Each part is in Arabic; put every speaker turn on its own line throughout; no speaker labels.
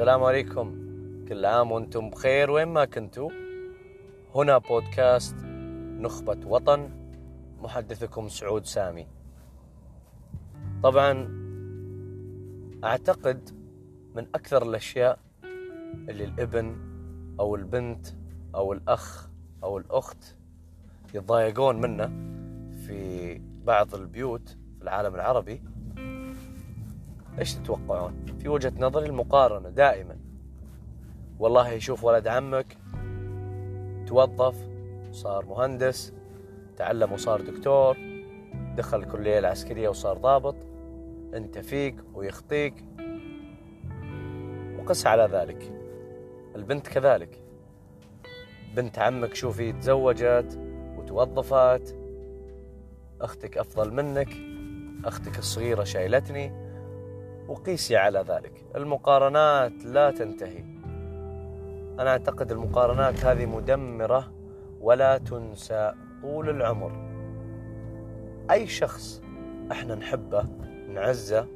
السلام عليكم. كل عام وأنتم بخير. وين ما كنتوا. هنا بودكاست نخبة وطن. محدثكم سعود سامي. طبعا أعتقد من أكثر الأشياء اللي الابن أو البنت أو الأخ أو الأخت يتضايقون منه في بعض البيوت في العالم العربي إيش تتوقعون؟ في وجهة نظري المقارنة دائما. والله يشوف ولد عمك توظف صار مهندس تعلم وصار دكتور دخل الكلية العسكرية وصار ضابط انت فيك ويخطيك وقس على ذلك. البنت كذلك. بنت عمك شوفي تزوجت وتوظفت أختك أفضل منك أختك الصغيرة شايلتني وقيسي على ذلك. المقارنات لا تنتهي. أنا أعتقد المقارنات هذه مدمرة ولا تنسى طول العمر. أي شخص إحنا نحبه نعزه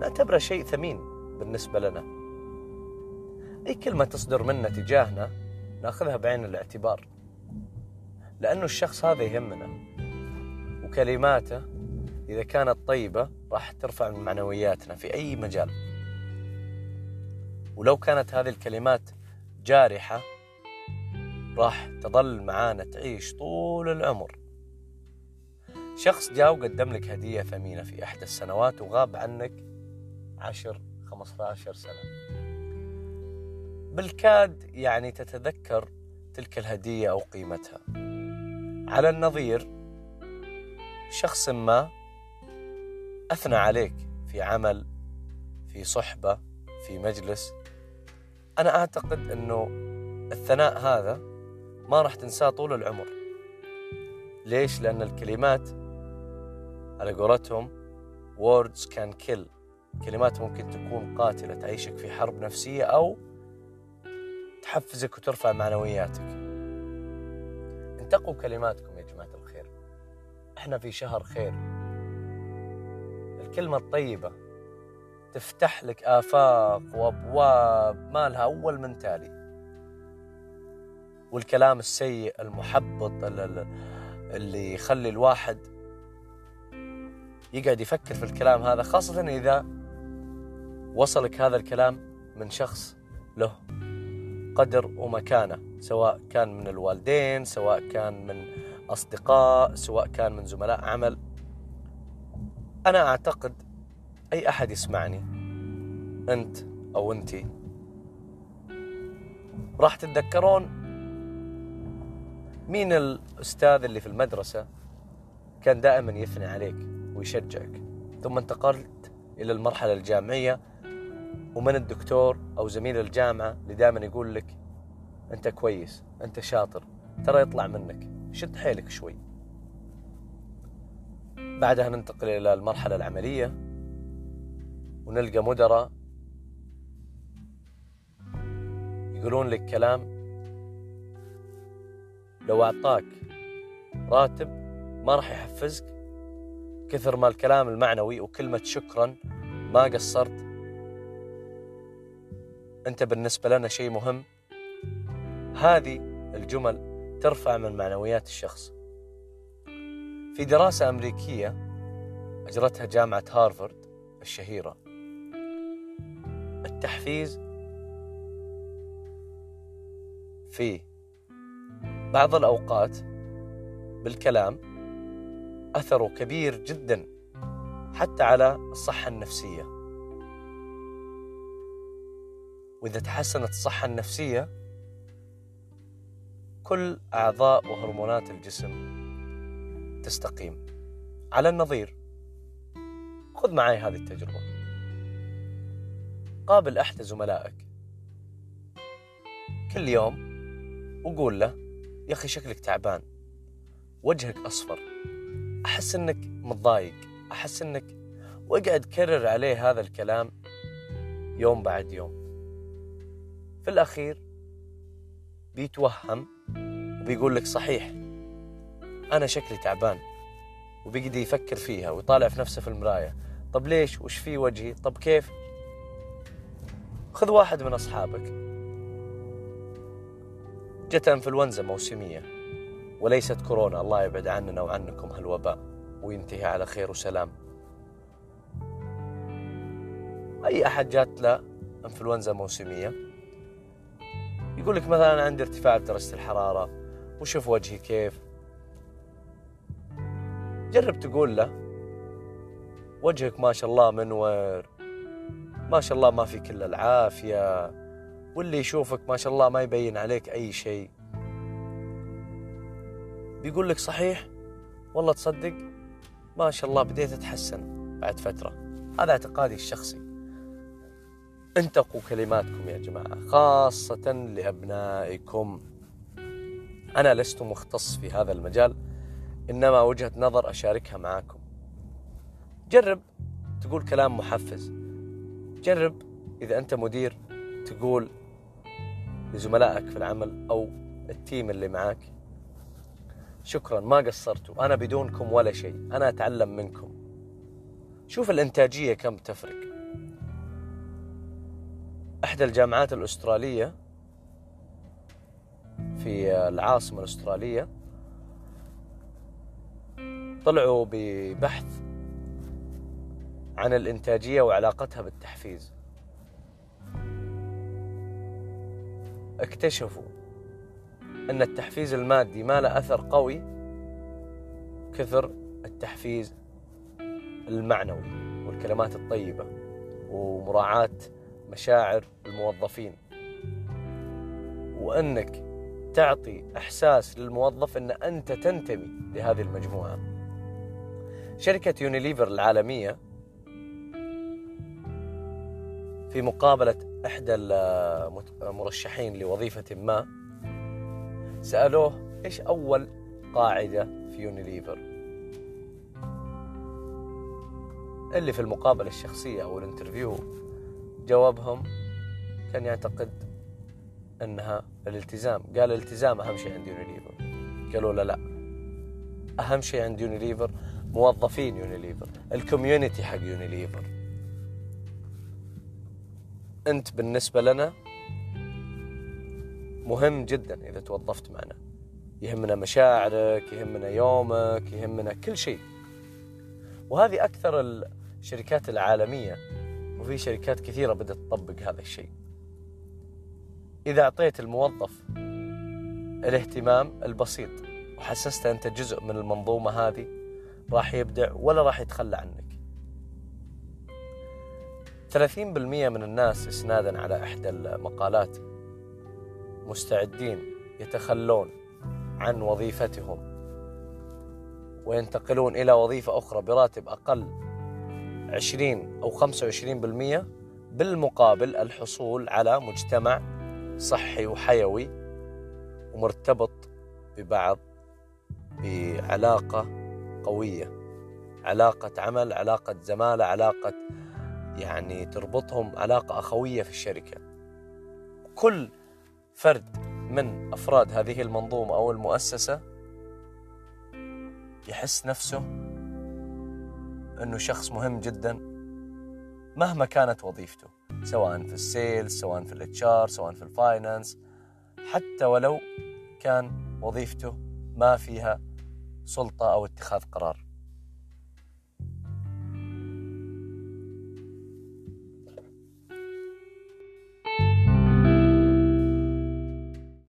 نعتبره شيء ثمين بالنسبة لنا. أي كلمة تصدر منا تجاهنا نأخذها بعين الاعتبار. لأنه الشخص هذا يهمنا وكلماته إذا كانت طيبة راح ترفع من معنوياتنا في أي مجال. ولو كانت هذه الكلمات جارحة راح تظل معانا تعيش طول العمر. شخص جاء وقدم لك هدية ثمينة في إحدى السنوات وغاب عنك عشر خمسة عشر سنة. بالكاد يعني تتذكر تلك الهدية أو قيمتها. على النظير شخص ما أثنى عليك في عمل في صحبة في مجلس. أنا أعتقد أنه الثناء هذا ما راح تنساه طول العمر. ليش؟ لأن الكلمات على قولتهم words can kill. كلمات ممكن تكون قاتلة تعيشك في حرب نفسية أو تحفزك وترفع معنوياتك. انتقوا كلماتكم يا جماعة الخير. إحنا في شهر خير. الكلمة الطيبة. تفتح لك آفاق وأبواب ما لها أول من تالي. والكلام السيء المحبط اللي يخلي الواحد يقعد يفكر في الكلام هذا خاصة إذا وصلك هذا الكلام من شخص له قدر ومكانة سواء كان من الوالدين سواء كان من أصدقاء سواء كان من زملاء عمل. أنا أعتقد أي أحد يسمعني أنت أو أنتي راح تتذكرون مين الأستاذ اللي في المدرسة كان دائما يثني عليك ويشجعك ثم انتقلت إلى المرحلة الجامعية ومن الدكتور أو زميل الجامعة اللي دائما يقول لك أنت كويس أنت شاطر ترى يطلع منك شد حيلك شوي. بعدها ننتقل إلى المرحلة العملية ونلقى مدراء يقولون لك كلام لو أعطاك راتب ما راح يحفزك. كثر ما الكلام المعنوي وكلمة شكرا ما قصرت. أنت بالنسبة لنا شيء مهم. هذه الجمل ترفع من معنويات الشخص. في دراسة أمريكية أجرتها جامعة هارفارد الشهيرة. التحفيز في بعض الأوقات بالكلام أثره كبير جدا حتى على الصحة النفسية. وإذا تحسنت الصحة النفسية كل أعضاء وهرمونات الجسم تستقيم. على النظير. خذ معي هذه التجربة. قابل أحد زملائك. كل يوم وقول له يا أخي شكلك تعبان. وجهك أصفر. أحس أنك متضايق. أحس أنك وأقعد كرر عليه هذا الكلام يوم بعد يوم. في الأخير بيتوهم وبيقول لك صحيح. أنا شكلي تعبان. وبيقعد يفكر فيها ويطالع في نفسه في المراية. طب ليش؟ وش في وجهي؟ طب كيف؟ خذ واحد من أصحابك. جت إنفلونزا موسمية. وليست كورونا. الله يبعد عننا وعنكم هالوباء. وينتهي على خير وسلام. أي أحد جات له إنفلونزا موسمية؟ يقول لك مثلا عندي ارتفاع بدرجة الحرارة. وشوف وجهي كيف؟ جرب تقول له وجهك ما شاء الله منور ما شاء الله ما في كل العافية واللي يشوفك ما شاء الله ما يبين عليك أي شيء. بيقول لك صحيح؟ والله تصدق ما شاء الله بديت أتحسن بعد فترة. هذا اعتقادي الشخصي. انتقوا كلماتكم يا جماعة خاصة لأبنائكم. أنا لست مختص في هذا المجال. إنما وجهة نظر أشاركها معكم جرب تقول كلام محفز. جرب إذا أنت مدير تقول لزملائك في العمل أو التيم اللي معك شكرا ما قصرتوا أنا بدونكم ولا شيء أنا أتعلم منكم. شوف الإنتاجية كم تفرق. إحدى الجامعات الأسترالية في العاصمة الأسترالية طلعوا ببحث عن الإنتاجية وعلاقتها بالتحفيز. اكتشفوا أن التحفيز المادي ما له أثر قوي كثر التحفيز المعنوي والكلمات الطيبة ومراعاة مشاعر الموظفين. وأنك تعطي إحساس للموظف أن أنت تنتمي لهذه المجموعة. شركة يونيليفر العالمية في مقابلة إحدى المرشحين لوظيفة ما سألوه إيش أول قاعدة في يونيليفر اللي في المقابلة الشخصية أو ال interview. جوابهم كان يعتقد أنها الالتزام. قال الالتزام أهم شيء عند يونيليفر قالوا لا لا أهم شيء عند يونيليفر موظفين Unilever ال community حق يونيليفر أنت بالنسبة لنا مهم جدا إذا توظفت معنا. يهمنا مشاعرك يهمنا يومك يهمنا كل شيء. وهذه أكثر الشركات العالمية وفي شركات كثيرة بدأت تطبق هذا الشيء. إذا أعطيت الموظف الاهتمام البسيط وحسسته أنت جزء من المنظومة هذه راح يبدع ولا راح يتخلى عنك. 30% من الناس إسنادا على إحدى المقالات مستعدين يتخلون عن وظيفتهم وينتقلون إلى وظيفة أخرى براتب أقل 20 أو 25% بالمقابل الحصول على مجتمع صحي وحيوي ومرتبط ببعض بعلاقة قوية. علاقة عمل علاقة زمالة علاقة يعني تربطهم علاقة أخوية في الشركة. كل فرد من أفراد هذه المنظومة أو المؤسسة يحس نفسه أنه شخص مهم جدا مهما كانت وظيفته سواء في ال sales سواء في ال HR سواء في ال finance حتى ولو كان وظيفته ما فيها سلطة أو اتخاذ قرار.